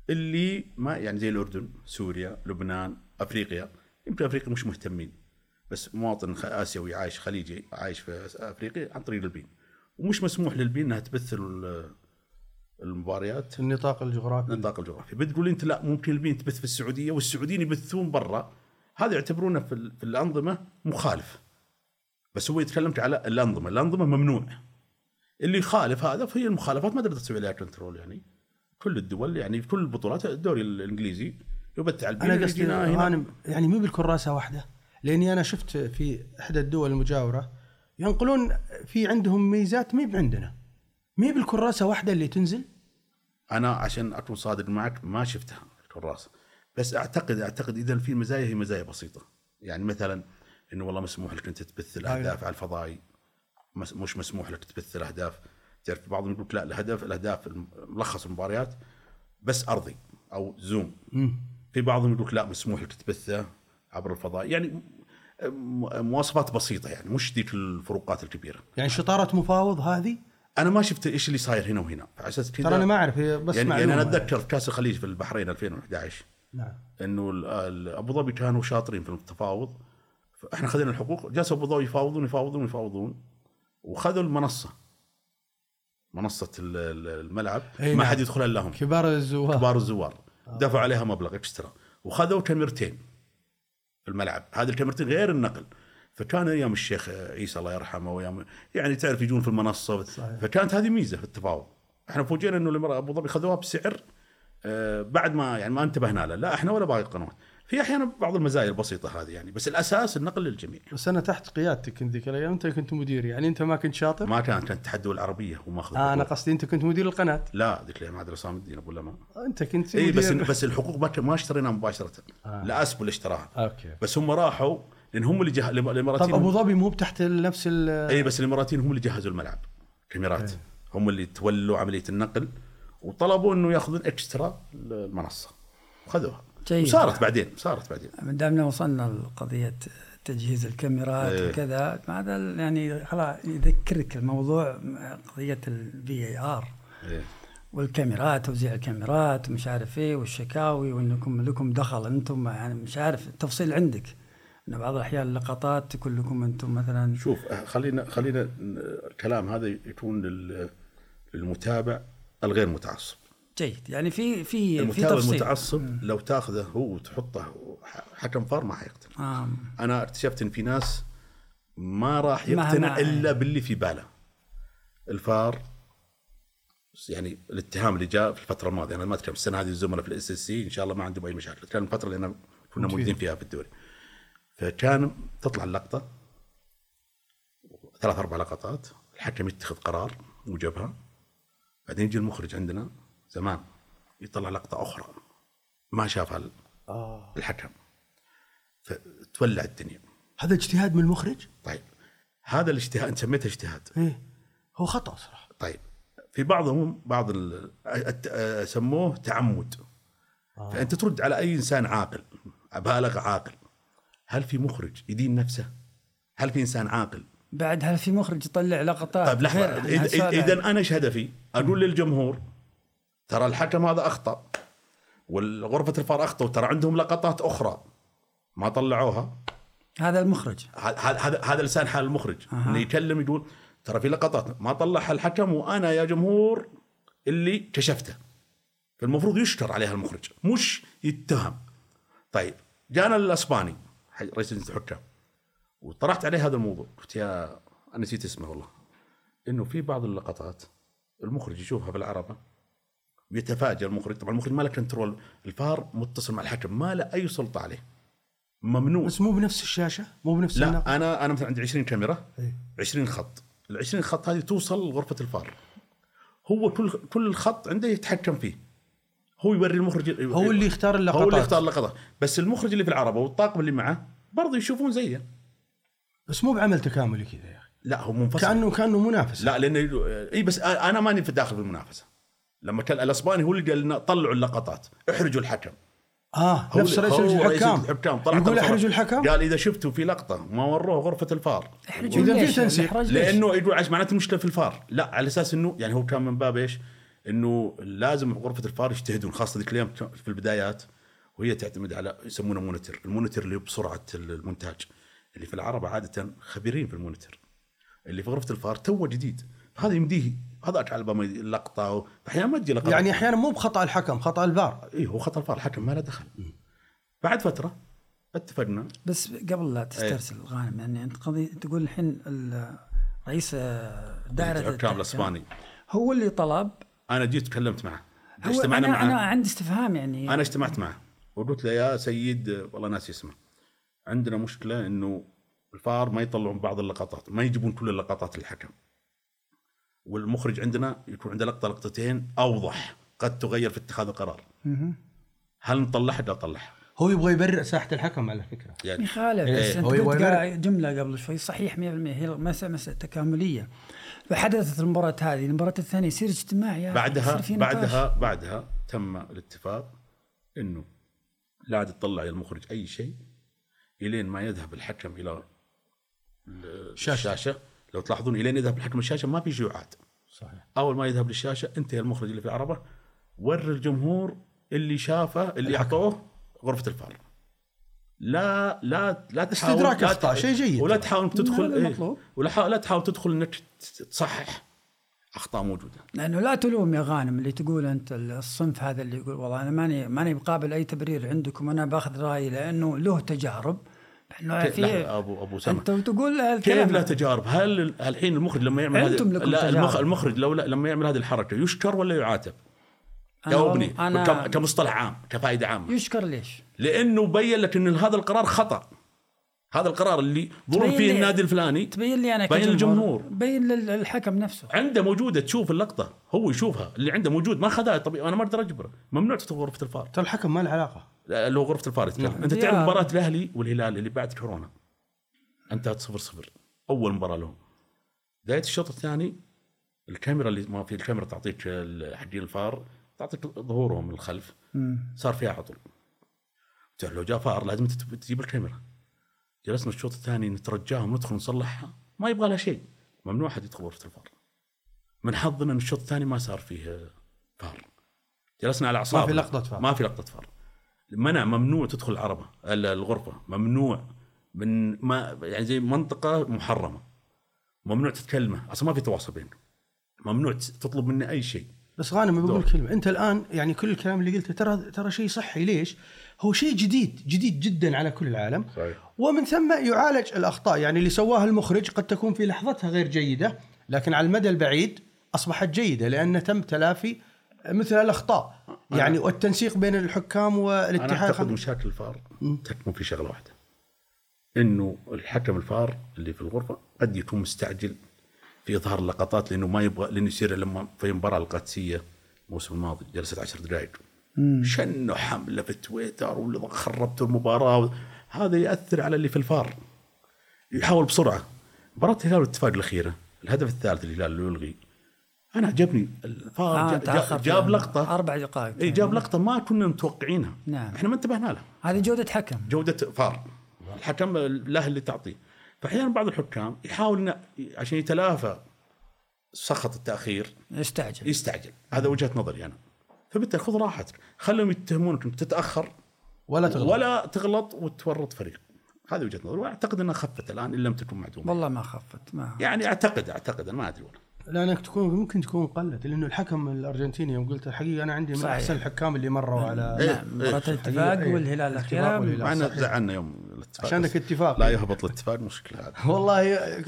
اللي ما يعني زي الأردن سوريا لبنان أفريقيا. يمكن أفريقيا مش مهتمين بس مواطن آسيوي عايش خليجي عايش في أفريقيا عن طريق ال beIN. ومش مسموح لل beIN إنها تبث ال- المباريات. النطاق الجغرافي. النطاق الجغرافي. بتقول أنت لا ممكن ال beIN تبث في السعودية والسعوديين يبثون برا. هذا يعتبرونه في, في الأنظمة مخالف. بس هو يتكلم على الأنظمة. الأنظمة ممنوع اللي يخالف هذا فهي المخالفات ما تقدر تسوي عليها كنترول يعني. كل الدول يعني في كل البطولات الدوري الإنجليزي يبث على أنا قصدي يعني مو بالكراسة واحدة. لأني أنا شفت في إحدى الدول المجاورة ينقلون في عندهم ميزات ما عندنا ما بالكراسة واحدة اللي تنزل؟ أنا عشان أكون صادق معك ما شفتها الكراسة. بس اعتقد أعتقد إذا في مزايا هي مزايا بسيطة. يعني مثلا إنه والله مسموح لك أنت تبث الأهداف على الفضائي مش مسموح لك تبث الأهداف. تعرف بعضهم يقول لك لا الهدف الأهداف ملخص المباريات بس أرضي أو زوم. في بعضهم يقول لك لا مسموح لك تبثه عبر الفضاء. يعني م- مواصفات بسيطة يعني مش ذيك الفروقات الكبيرة. يعني شطارة مفاوض هذه؟ أنا ما شفت إيش اللي صاير هنا وهنا على أساس كذا ترى أنا ما أعرف بس يعني, يعني. أنا أتذكر كأس الخليج في البحرين 2011 نعم. إنه أبو ظبي كانوا شاطرين في التفاوض. فاحنا خذينا الحقوق جلسوا أبو ظبي يفاوضون يفاوضون يفاوضون وخذوا المنصة. منصة ال- ال- الملعب. ما نعم. حد يدخل إلا هم. كبار الزوار. كبار الزوار. دفعوا عليها مبلغ إكسترا. وخذوا كاميرتين. في الملعب هذه الكاميرتين غير النقل. فكان أيام الشيخ عيسى الله يرحمه وايام يعني تعرف يجون في المنصة. صحيح. فكانت هذه ميزة في التفاوض. إحنا فوجئنا إنه الإمارات- أبو ظبي خذوها بسعر آه، بعد ما يعني ما انتبهنا له. لا إحنا ولا باقي القنوات. في أحيانا بعض المزايا البسيطة هذه يعني بس الأساس النقل للجميع. بس أنا تحت قيادتك كنت ذيك الأيام أنت كنت مدير يعني أنت ما كنت شاطر؟ ما كان كانت التحدي العربية وماخذ آه أنا. قصدي أنت كنت مدير القناة. لا ذيك الأيام عادل عصام الدين أبو لما أنت كنت إي بس بس الحقوق ما ما اشتريناها مباشرة. آه. لا اسبو اللي اشتراها. أوكي. بس هم راحوا لأن هم اللي جه... الإماراتيين طب أبو ظبي مو بتحت نفس ال إي بس الإماراتيين هم اللي جهزوا الملعب كاميرات. هم اللي تولوا عملية النقل وطلبوا إنه ياخذون extra المنصة. وخذوها جيد. وصارت بعدين صارت بعدين. من دامنا وصلنا لقضية تجهيز الكاميرات إيه. وكذا هذا يعني خلاص يذكرك الموضوع قضية الفي اي ار إيه. والكاميرات توزيع الكاميرات ومش عارف إيه والشكاوي وانكم لكم دخل أنتم يعني مش عارف التفصيل عندك. إنه بعض الأحيان اللقطات تكون لكم أنتم مثلا شوف خلينا خلينا الكلام هذا يكون لل- للمتابع الغير متعصب. جيد. يعني في في في المتابع تفصيل. المتعصب لو تاخذه هو وتحطه حكم فار ما حيقتنع آه. أنا اكتشفت إن في ناس ما راح يقتنع ما- إلا باللي في باله. الفار يعني الاتهام اللي جاء في الفترة الماضية أنا ما أتكلم السنة هذه الزملاء في ال SSC إن شاء الله ما عندهم أي مشاكل. كان الفترة اللي أنا كنا موجودين فيها في الدوري. فكان تطلع اللقطة ثلاث أربع لقطات الحكم يتخذ قرار وجبهه بعدين يجي المخرج عندنا زمان يطلع لقطة أخرى. ما شافها آه. الحكم. فتولع الدنيا. هذا اجتهاد من المخرج؟ طيب. هذا الاجتهاد أنت سميته اجتهاد. إيه. هو خطأ صراحة. طيب. في بعضهم بعض ال- آه، سموه تعمد. فأنت ترد على أي إنسان عاقل بالغ عاقل هل في مخرج يدين نفسه؟ هل في إنسان عاقل؟ بعد هل في مخرج يطلع لقطات؟ طيب لحظة. يعني اذا إذا أنا إيش هدفي؟ أقول للجمهور ترى الحكم هذا أخطأ والغرفة الفار أخطأ وترى عندهم لقطات أخرى ما طلعوها. هذا المخرج. هذا هذا لسان حال المخرج. انه يكلم يقول ترى في لقطات ما طلعها الحكم وأنا يا جمهور اللي كشفته. فالمفروض يشكر عليها المخرج مش يتهم. طيب جانا الأسباني رئيس لجنه الحكام وطرحت عليه هذا الموضوع. قلت يا أنا نسيت اسمه والله. إنه في بعض اللقطات المخرج يشوفها بالعربه ويتفاجأ المخرج. طبعا المخرج ما له كنترول الفار متصل مع الحكم ما له أي سلطة عليه. ممنوع. بس مو بنفس الشاشة؟ مو بنفس النقل. لا أنا أنا مثلا عندي 20 كاميرا إيه. 20 خط. ال 20 خط هذه توصل لغرفة الفار. هو كل كل خط عنده يتحكم فيه. هو يوري المخرج هو اللي يختار اللقطات هو اللي يختار اللقطات. بس المخرج اللي في العربه والطاقم اللي معه برضه يشوفون زيه. بس مو بعمل تكاملي كذا يا أخي. لا هو منفصل. كانه كأنه منافس لا لأن إي بس أنا ماني في داخل بالمنافسة. لما كان الأسباني هو اللي قال لنا طلعوا اللقطات احرجوا الحكم آه هو نفس رئيس هو لجنة رئيس الحكام الحكام طلعت يقول. احرجوا الحكم قال إذا شفتوا في لقطة ما وروه غرفة الفار احرجوا إذا في ليش؟ تنسيق. ليش؟ لأنه يقول عش معناته مشكله في الفار لا على أساس انه يعني هو كان من باب إيش؟ إنه لازم غرفة الفار يجتهدون خاصة ذيك الأيام في البدايات وهي تعتمد على يسمونه مونيتر، المونيتر اللي بسرعة المونتاج اللي في العرب عادة خبيرين في المونيتر اللي في غرفة الفار تو جديد هذا يمديه هذاك على اللقطه أحيانا ما تجي لقطة. يعني أحيانا مو بخطأ الحكم خطأ الفار. اي هو خطأ الفار الحكم ما له دخل. بعد فترة اتفقنا. بس قبل لا تسترسل غانم يعني أنت قضية تقول الحين ال- رئيس دائرة الحكام الأسباني. هو اللي طلب. أنا جيت تكلمت معه. هو اجتمعنا أنا معه أنا عندي استفهام يعني. أنا اجتمعت معه وقلت له يا سيد والله ناسي اسمه عندنا مشكلة إنه الفار ما يطلعون بعض اللقطات ما يجيبون كل اللقطات للحكم. والمخرج عندنا يكون عنده لقطة لقطتين أوضح قد تغير في اتخاذ القرار. هل نطلعها ولا نطلعها؟ هو يبغى يبرئ ساحة الحكم على فكرة. يعني يخالف إيه. بس انت قلت جملة قبل شوي صحيح 100% هي مسألة مسألة تكاملية. فحدثت المباراة هذه المباراة الثانية يصير اجتماع يا أخي، بعدها يصير في نقاش. بعدها بعدها تم الاتفاق إنه لا عاد تطلع يا المخرج أي شيء إلين ما يذهب الحكم إلى ال- الشاشة. لو تلاحظون إلين يذهب الحكم الشاشة ما في شيوعات صحيح. أول ما يذهب للشاشة انت يا المخرج اللي في العربة وري الجمهور اللي شافه اللي أعطوه غرفة الفار. لا لا لا تحاول استدراك ت- شيء جيد. ولا تحاول تدخل إيه. ولا حا- لا تحاول تدخل إنك تصحح. أخطاء موجودة. لأنه لا تلوم يا غانم اللي تقول أنت الصنف هذا اللي يقول والله أنا ماني ماني بقابل أي تبرير عندكم أنا باخذ رأيي لأنه له تجارب. في ابو أبو سامح انت تقول كيف له تجارب؟ هل ال- الحين المخرج لما يعمل هذه لكم لا. تجارب. المخرج لو لا لما يعمل هذه الحركة يشكر ولا يعاتب؟ جاوبني كمصطلح عام كفائده عامة يشكر ليش؟ لأنه بين لك إن هذا القرار خطأ هذا القرار اللي ظلم فيه لي- النادي الفلاني تبين لي أنا بين الجمهور. بين لل- للحكم نفسه. عنده موجودة تشوف اللقطة هو يشوفها. اللي عنده موجود ما خذها طبيعي أنا ما أقدر أجبره. ممنوع تدخل غرفة الفار. ترى الحكم ما له علاقة. اللي هو غرفة الفار يتكلم. نعم. أنت تعرف مباراة الأهلي والهلال اللي بعد كورونا؟ انتهت صفر صفر. أول مباراة لهم. بداية الشوط الثاني الكاميرا اللي ما في الكاميرا تعطيك حقين الفار تعطيك ظهورهم من الخلف. صار فيها عطل لو جاء فار لازم تجيب الكاميرا. جلسنا الشوط الثاني نترجاهم ندخل نصلحها ما يبغى لها شيء. ممنوع أحد يدخل غرفة الفار. من حظنا إن الشوط الثاني ما صار فيه فار. جلسنا على اعصابنا ما في لقطة فار. ما في لقطة فار. منع ممنوع تدخل العربة ال- الغرفة. ممنوع. من ما يعني زي منطقة محرمة. ممنوع تتكلمه أصلا ما في تواصل بينكم ممنوع تطلب مني أي شيء. بس غانم بقول. كلمة. أنت الآن يعني كل الكلام اللي قلته ترى ترى شيء صحي. ليش؟ هو شيء جديد جديد جدا على كل العالم. صحيح. ومن ثم يعالج الأخطاء. يعني اللي سواها المخرج قد تكون في لحظتها غير جيدة لكن على المدى البعيد أصبحت جيدة لأن تم تلافي مثل الأخطاء. يعني والتنسيق بين الحكام أنا والاتحاد أعتقد مشاكل الفار تكمن في شغلة واحدة. إنه الحكم الفار اللي في الغرفة قد يكون مستعجل في اظهار اللقطات لأنه ما يبغى لأنه يصير لما في مباراة القادسية الموسم الماضي جلست عشر دقائق. شنوا حملة في تويتر ولا خربتوا المباراة هذا يأثر على اللي في الفار. يحاول بسرعة. مباراة الهلال والاتفاق الأخيرة الهدف الثالث الهلال اللي يلغي. أنا عجبني. الفار آه جا- تأخر جا- جاب فيها لقطة. أربع دقائق. إي جاب لقطة ما كنا متوقعينها. نعم. إحنا ما انتبهنا لها. هذه جودة حكم. جودة فار. الحكم له اللي تعطيه فأحيانا بعض الحكام يحاول عشان يتلافى سخط التأخير يستعجل. يستعجل. هذا وجهة نظري أنا. فبالتالي خذ راحتك. خلهم يتهمونك أنك تتأخر ولا تغلط. ولا تغلط وتورط فريق. هذه وجهة نظري. وأعتقد إنها خفت الآن إن لم تكن معدومة. والله ما خفت ما يعني اعتقد أعتقد أنا ما أدري والله. لأنك تكون ممكن تكون قلت لأنه الحكم الأرجنتيني يوم قلت الحقيقة أنا عندي من صحيح. احسن الحكام اللي مروا على إيه. نعم مباراة الاتفاق إيه. والهلال الاخيره. مع إنه. زعلنا يوم الاتفاق عشانك اتفاق. لا يهبط الاتفاق مشكلة هذا والله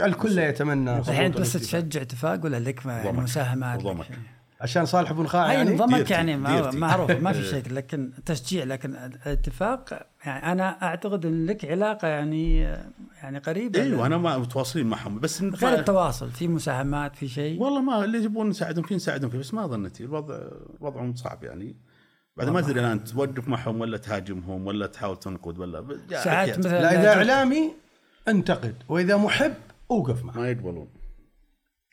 الكل يتمنى الحين بس. تشجع اتفاق ولا لك. مساهمات. عشان صالح بن خاع يعني؟ ديرتي- يعني. معروف ما في شيء لكن تشجيع لكن الاتفاق يعني أنا أعتقد إن لك علاقة يعني يعني قريبة إيوه أنا ما متواصلين معهم بس غير التواصل في مساهمات في شيء؟ والله ما اللي يبون نساعدهم فيه نساعدهم فيه بس ما ظنيتي الوضع وضعهم صعب يعني. بعد ما أدري الآن توقف معهم ولا تهاجمهم ولا تحاول تنقد ولا ساعات مثلا لا إذا إعلامي أنتقد وإذا محب أوقف معه. ما يقبلون.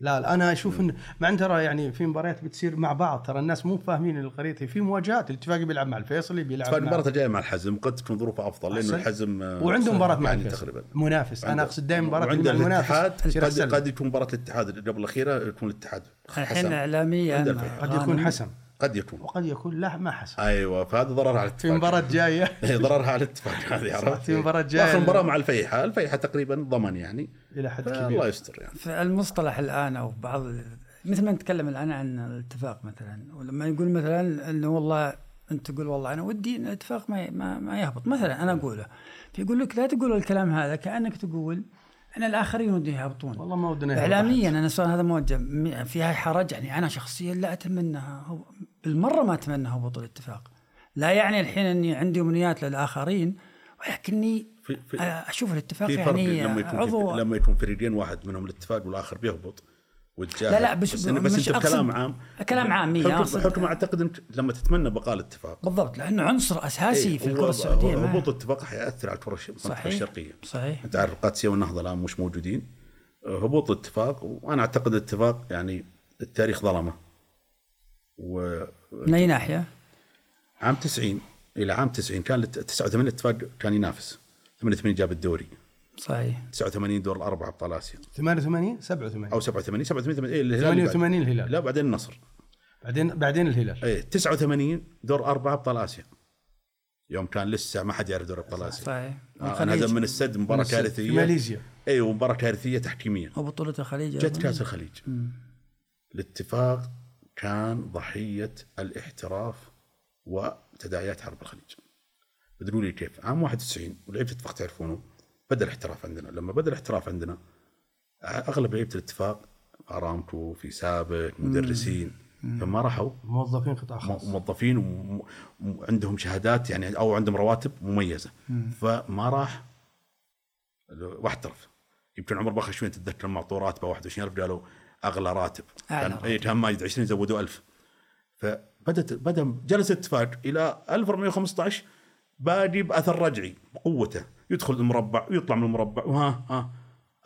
لا لا أنا أشوف إن مع إن ترى يعني في مباريات بتصير مع بعض ترى الناس مو فاهمين الخريطة في مواجهات الاتفاقي بيلعب مع الفيصلي بيلعب اتفاق مع المباراة الجاية مع الحزم قد تكون ظروفه أفضل لأنه. الحزم آه، وعنده مباراة مع يعني الفيصل تقريبا منافس أنا أقصد دائما مباراة مع المنافس قد. قد يكون مباراة الاتحاد قبل الأخيرة يكون الاتحاد الحين حسم. اعلاميا. قد يكون حسم قد يكون. وقد يكون لا ما حسم أيوه فهذا ضررها على الاتفاق. في مباراة جاية. إيه، ضررها على الاتفاق هذه عرفت؟ في مباراة جاية. واخر مباراة مع الفيحة الفيحة تقريبا ضمن يعني. إلى حد الله كبير. يستر يعني. في المصطلح الآن أو بعض مثل ما نتكلم الآن عن الاتفاق مثلا ولما يقول مثلا إنه والله أنت تقول والله أنا ودي إن الاتفاق ما ما, ما يهبط. مثلا أنا أقوله فيقول لك لا تقول الكلام هذا كأنك تقول إن الآخرين ودهم يهبطون. والله ما ودنا اعلاميا أنا السؤال هذا موجه م- فيها حرج يعني. أنا شخصيا لا اتمناها هو- بالمرة ما أتمنى هبوط الاتفاق لا يعني الحين إني عندي أمنيات للآخرين ولكني في في أشوف الاتفاق في يعني لما يكون عضو. في لما يكون فريقين واحد منهم الاتفاق والآخر بيهبط والجاهل لا لا بس, بس, بس مش أنت بكلام عام. كلام عام حكم, حكم أعتقد أنت لما تتمنى بقاء الاتفاق. بالضبط لأنه عنصر أساسي إيه، في الكرة السعودية هبوط الاتفاق حيأثر على الكرة صحيح الشرقية. صحيح. انت عارف القادسيه والنهضة الآن مش موجودين. هبوط الاتفاق وأنا أعتقد الاتفاق يعني التاريخ ظلمه. وعام من أي ناحية؟ 90 إلى عام 90 كان الات- 89 الاتفاق كان ينافس. 88 جاب الدوري. صحيح. 89 دور الأربعة ابطال آسيا. 88 87 أو 87 87 إيه الهلال اللي بعد. 88 الهلال. لا بعدين النصر. بعدين بعدين الهلال. إيه 89 دور أربعة ابطال آسيا. يوم كان لسه ما حد يعرف دوري ابطال آسيا. صحيح. آه،. انهزم من السد مباراة كارثيه في ماليزيا. اي ومباراة كارثية تحكيميا. وبطوله الخليج جت. كأس الخليج. الاتفاق كان ضحية الاحتراف وتداعيات حرب الخليج. تدرون لي كيف؟ عام 91 ولعيبه الاتفاق تعرفونه؟ بدأ الاحتراف عندنا. لما بدأ الاحتراف عندنا أغلب لعيبة الاتفاق أرامكو في سابق مدرسين فما راحوا. موظفين قطاع خاص موظفين وعندهم شهادات يعني أو عندهم رواتب مميزة. فما راح واحترف. يمكن عمر بخش شوي تتذكر المعطورات ب 21000 قالوا أغلى راتب. كان اي كان ماجد 20 زودوا 1000 فبدت بدا جلس الاتفاق إلى 1415 باقي بأثر رجعي بقوته. يدخل المربع ويطلع من المربع وها ها.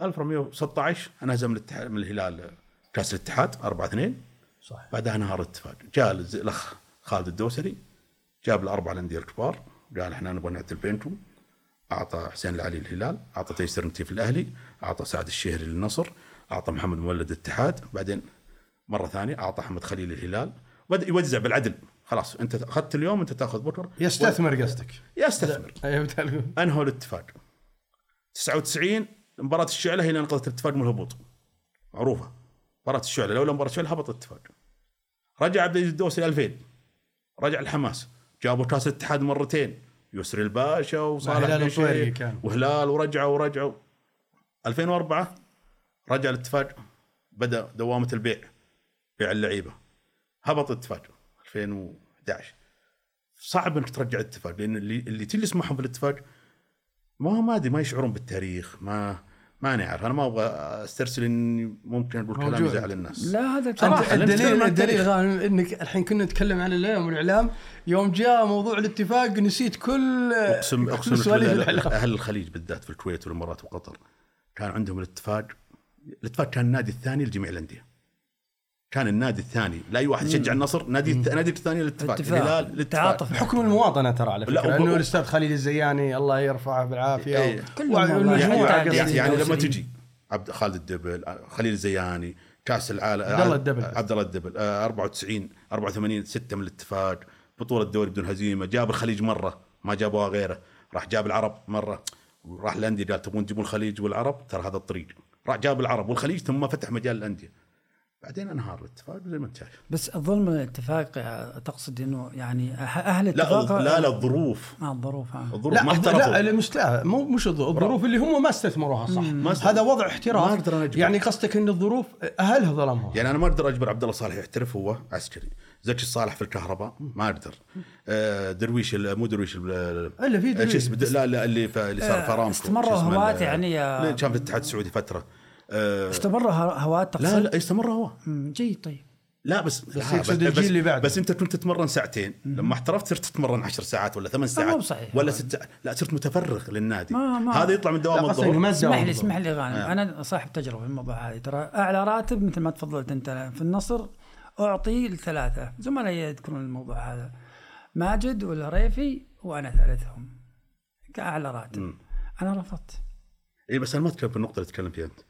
1416 انهزم الاتحاد من الهلال كأس الاتحاد 4 2 صح بعدها انهار الاتفاق جاء الأخ خالد الدوسري جاب الاربع الأندية الكبار قال إحنا نبغى نعدل بينكم. أعطى حسين العلي الهلال أعطى تيسير نتيف الأهلي أعطى سعد الشهري للنصر. أعطى محمد مولد الاتحاد بعدين مرة ثانية أعطى أحمد خليل الهلال. بدأ يوزع بالعدل. خلاص أنت أخذت اليوم أنت تأخذ بكرة. يستثمر قصدك. يستثمر. أيوة،. أنهوا الاتفاق. 99 مباراة الشعلة هي اللي انقذت الاتفاق من الهبوط. معروفة. مباراة الشعلة لولا مباراة الشعلة هبط الاتفاق. رجع عبد العزيز الدوسري 2000 رجع الحماس. جابوا كأس الاتحاد مرتين. يسري الباشا وصالح هلال بن الطويري شيخ كان. وهلال ورجعوا ورجعوا. 2004 رجع الاتفاق بدأ دوامة البيع بيع اللعيبة. هبط الاتفاق 2011 صعب إنك ترجع الاتفاق لأن اللي اللي تجلس معهم في الاتفاق ما هو ما أدري ما يشعرون بالتاريخ ما ما نعرف أنا ما أبغى أسترسل إني ممكن أقول كلام. يزعل الناس. لا هذا بصراحة الدليل الدليل إنك الحين كنا نتكلم عن الإعلام والإعلام يوم جاء موضوع الاتفاق نسيت كل اقسم أقسم أهل الخليج بالذات في الكويت والإمارات وقطر كان عندهم الاتفاق الإتفاق كان النادي الثاني لجميع الأندية كان النادي الثاني لا أي واحد يشجع النصر نادي النادي الثاني الاتفاق الاتفاق. الهلال الاتفاق تعاطف. بحكم المواطنة ترى على فكرة وب- إنه الأستاذ خليل الزياني الله يرفعه بالعافية والله. والمجموعة يعني-. يعني, يعني لما. تجي عبد خالد الدبل خليل الزياني كأس العالم عبد الله الدبل. عبد الله الدبل آه، 94 84 6 من الاتفاق بطولة الدوري بدون هزيمة جاب الخليج مرة ما جابوها غيره راح جاب العرب مرة راح الأندية قال تبون تجيبون الخليج والعرب ترى هذا الطريق راح جاب العرب والخليج ثم فتح مجال الأندية. بعدين انهار الاتفاق زي ما انت شايف. بس الظلم الاتفاق تقصد إنه يعني أه- أهل لا الاتفاق لا لا الظروف. آه الظروف آه. الظروف لا ما لا احترفوا المستوى مو مش الظ- الظروف اللي هم ما استثمروها صح. ما است- هذا وضع احتراف. يعني قصدك إن الظروف أهلها ظلمهم يعني أنا ما أقدر أجبر عبد الله صالح يحترف هو عسكري. زكي صالح في الكهرباء؟ ما أقدر. آه، درويش ال- مو درويش ال- إلا في آه، درويش. اسمه؟ لا لا اللي ف- اللي صار آه، في ارامكو اسمه هواة يعني، كان في الاتحاد السعودي فترة. استمر هواة تقصد لا لا يستمر هو. جيد طيب. لا بس بس, يقصد الجيل اللي بعده. بس أنت كنت تتمرن ساعتين. لما احترفت صرت تتمرن عشر ساعات ولا ثمان ساعات بصحيح. ولا ست ساعات لا صرت متفرغ للنادي. ما- ما- هذا يطلع من دوام الظهر اسمح لي. اسمح لي غانم. أنا صاحب تجربة في الموضوع هذا. ترى أعلى راتب مثل ما تفضلت أنت في النصر أعطي لثلاثة. زملائي يذكرون الموضوع هذا. ماجد والريفي وأنا ثالثهم. كأعلى راتب. أنا رفضت. اي بس أنا ما اتكلم في النقطه اللي تتكلم فيها أنت.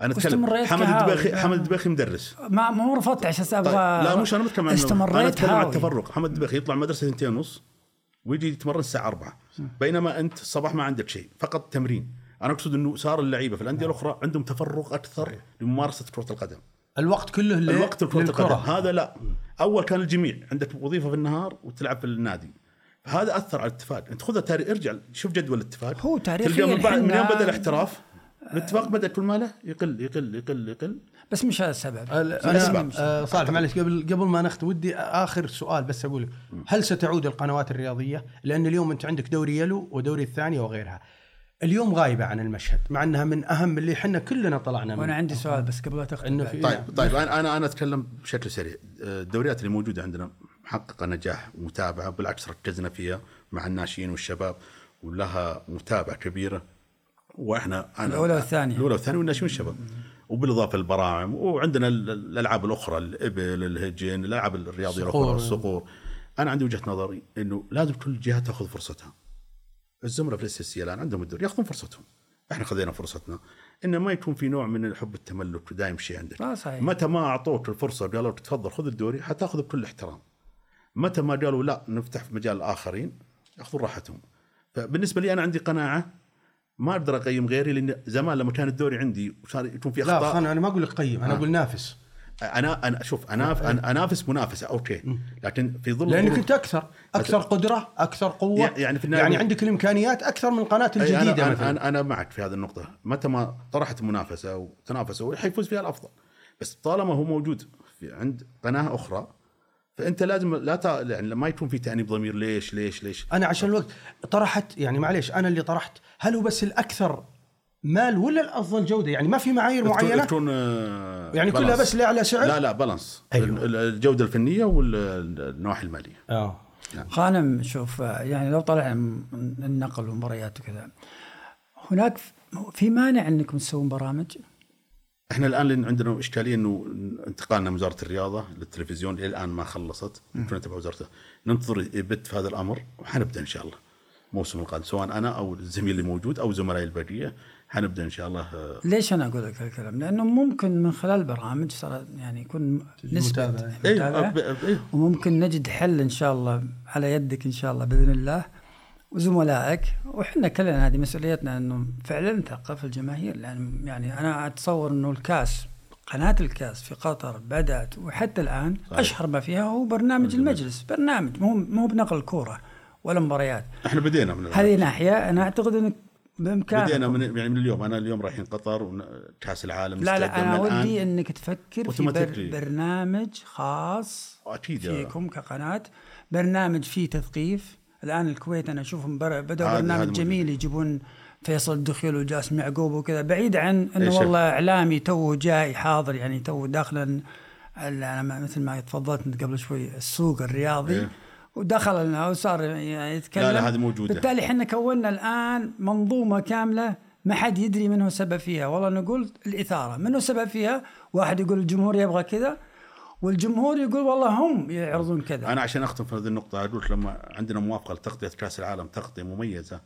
أنا اتكلم حمد كهاوي. الدبيخي حمد الدبيخي مدرس. ما مو رفضت عشان طيب أبغى لا مش أنا بتكلم عن أنا استمريت أتكلم عن. التفرق. محمد الدبيخي يطلع مدرسة ثنتين ونص ويجي يتمرن الساعة 4 بينما أنت الصباح ما عندك شيء فقط تمرين. أنا أقصد إنه صار اللعيبة في الأندية الأخرى عندهم تفرغ أكثر لممارسة كرة القدم. الوقت كله ل- الوقت لكره القدم للكرة. هذا لا. أول كان الجميع. عندك وظيفة في النهار وتلعب في النادي. فهذا أثر على الاتفاق. أنت خذها تاريخ ارجع. شوف جدول الاتفاق. هو تاريخياً تلقى من, بعد من يوم بدا الاحتراف الاتفاق بدأ كل ماله يقل يقل يقل يقل. بس مش هذا السبب. أنا آه، صالح معلش قبل قبل ما نختم ودي آخر سؤال بس أقول هل ستعود القنوات الرياضية؟ لأن اليوم أنت عندك دوري يلو ودوري الثانية وغيرها. اليوم غايبة عن المشهد مع إنها من أهم اللي إحنا كلنا طلعنا وأنا منه. عندي سؤال بس قبل لا تختم. في طيب طيب أنا أنا أنا أتكلم بشكل سريع الدوريات اللي موجودة عندنا محققة نجاح ومتابعة بالعكس ركزنا فيها مع الناشئين والشباب ولها متابعة كبيرة وإحنا أنا الأولى والثانية. الأولى والثانية والناشئين والشباب وبالإضافة للبراعم وعندنا ال- الألعاب الأخرى الإبل الهجن الألعاب الرياضية الصقور. الأخرى الصقور أنا عندي وجهة نظري إنه لازم كل الجهات تأخذ فرصتها الزملاء في ال SS الآن عندهم الدوري ياخذون فرصتهم. إحنا خذينا فرصتنا. انه ما يكون في نوع من حب التملك ودايم شيء عندك. آه، صحيح. متى ما أعطوك الفرصة قالوا لك تفضل خذ الدوري حتاخذ بكل احترام. متى ما قالوا لا نفتح في مجال الآخرين يأخذون راحتهم. فبالنسبة لي أنا عندي قناعة ما أقدر أقيم غيري لأن زمان لما كان الدوري عندي وصار يكون في لا اخطاء خلنا أنا ما أقول لك قيم أنا آه. أقول نافس. أنا أنا شوف أنا أنا أنافس منافسة أوكي. لكن في ظل لانك انت أكثر أكثر قدرة أكثر قوة. يعني في يعني عندك الإمكانيات أكثر من القناه الجديدة أنا, مثلا. أنا, أنا معك في هذه النقطة. متى ما طرحت منافسة وتنافسوا حيفوز فيها الأفضل. بس طالما هو موجود في عند قناة أخرى فأنت لازم لا ت... يعني لما يكون في تأنيب ضمير ليش ليش ليش؟ أنا عشان الوقت طرحت يعني معليش أنا اللي طرحت. هل هو بس الأكثر مال ولا الأفضل جودة؟ يعني ما في معايير معينة؟ تكون آه، يعني كلها بالانس. بس لاعلى سعر؟ لا لا بالانس أيوه. ال- الجودة الفنية والنواحي المالية. آه. غانم شوف آه، يعني لو طلع من النقل والمباريات وكذا هناك في مانع إنكم تسوون برامج؟ إحنا الآن لأن عندنا إشكالية إنه انتقالنا من وزارة الرياضة للتلفزيون إلى الآن ما خلصت. كنا تبع وزارته ننتظر يبت في هذا الأمر وحنبدأ إن شاء الله الموسم القادم سواء أنا أو الزميل اللي موجود أو زملائي البقيه حنبدأ إن شاء الله آه، ليش أنا أقول لك هالكلام؟ لأنه ممكن من خلال البرامج صار يعني يكون. أيوه متابعة. أب- أيوه وممكن نجد حل إن شاء الله على يدك إن شاء الله بإذن الله. وزملائك وحنا كلنا هذه مسؤوليتنا إنه فعلا نثقف الجماهير. لأن يعني أنا أتصور إنه الكاس قناة الكاس في قطر بدأت وحتى الآن صحيح. أشهر ما فيها هو برنامج المجلس. برنامج مو مو بنقل كورة ولا مباريات. إحنا بدينا من هذه ناحية أنا أعتقد إنك بامكانك بدينا من يعني من اليوم أنا اليوم رايحين قطر وكاس العالم لا لا أنا. ودي إنك تفكر في بر. برنامج خاص أكيد يا- فيكم كقناة برنامج فيه تثقيف الآن الكويت أنا اشوفهم هذا- برنامج. جميل يجيبون فيصل الدخيل وجاسم يعقوب وكذا بعيد عن إنه إيش؟ والله إعلامي تو جاي حاضر يعني تو داخلا مثل ما تفضلت قبل شوي السوق الرياضي إيه. ودخل لنا وصار يتكلم. لا لا هذه موجودة. بالتالي إحنا كونا الآن منظومة كاملة ما حد يدري من هو السبب فيها. والله نقول الإثارة. من هو السبب فيها؟ واحد يقول الجمهور يبغى كذا والجمهور يقول والله هم يعرضون كذا. أنا عشان أختم في هذه النقطة أقول لما عندنا موافقة لتغطية كأس العالم تغطية مميزة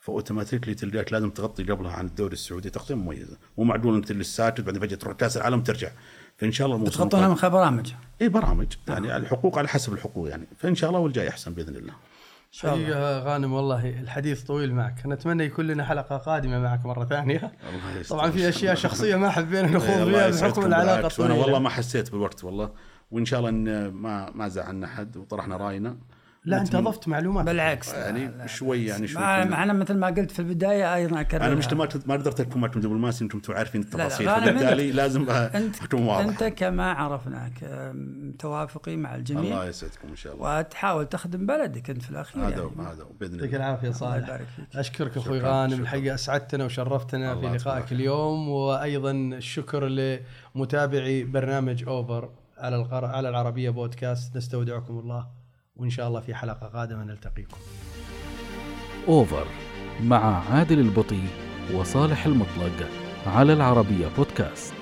فاوتوماتيكلي تلقاك لازم تغطي قبلها عن الدوري السعودي تغطية مميزة. مو معقول أنت اللي ساكت بعدين فجأة تروح كأس العالم ترجع. فإن شاء الله الموسم تغطونها من خلال برامج. إي برامج. يعني الحقوق على حسب الحقوق يعني. فإن شاء الله والجاي أحسن بإذن الله. إن شاء الله. حقيقة غانم والله الحديث طويل معك. نتمنى يكون لنا حلقة قادمة معك مرة ثانية. الله يستر. طبعا في أشياء شخصية ما حبينا نخوض فيها بحكم العلاقة الطويلة. والله ما حسيت بالوقت والله. وإن شاء الله إن ما ما زعلنا احد وطرحنا رأينا. لا أنت أضفت معلومات. بالعكس يعني شوي يعني شوي مع كنا- مع أنا مثل ما قلت في البداية أيضا أكرر. أنا مش ما ما قدرت اكون معكم قبل ما أنتم عارفين لا، التفاصيل. فبالتالي لازم انت اكون واضح. أنت كما عرفناك توافقي مع الجميع. الله يسعدكم إن شاء الله. وتحاول تخدم بلدك أنت في الأخير هذا يعني. هو هذا بإذن يعطيك الله. العافية الله صالح. يبارك فيك. أشكرك أخوي شكراً، غانم شكراً. الحقيقة أسعدتنا وشرفتنا في لقائك. اليوم وأيضا الشكر لمتابعي برنامج أوفر على. على العربية بودكاست. نستودعكم الله. وإن شاء الله في حلقة قادمة نلتقيكم. أوفر مع عادل البطي وصالح المطلق على العربية بودكاست.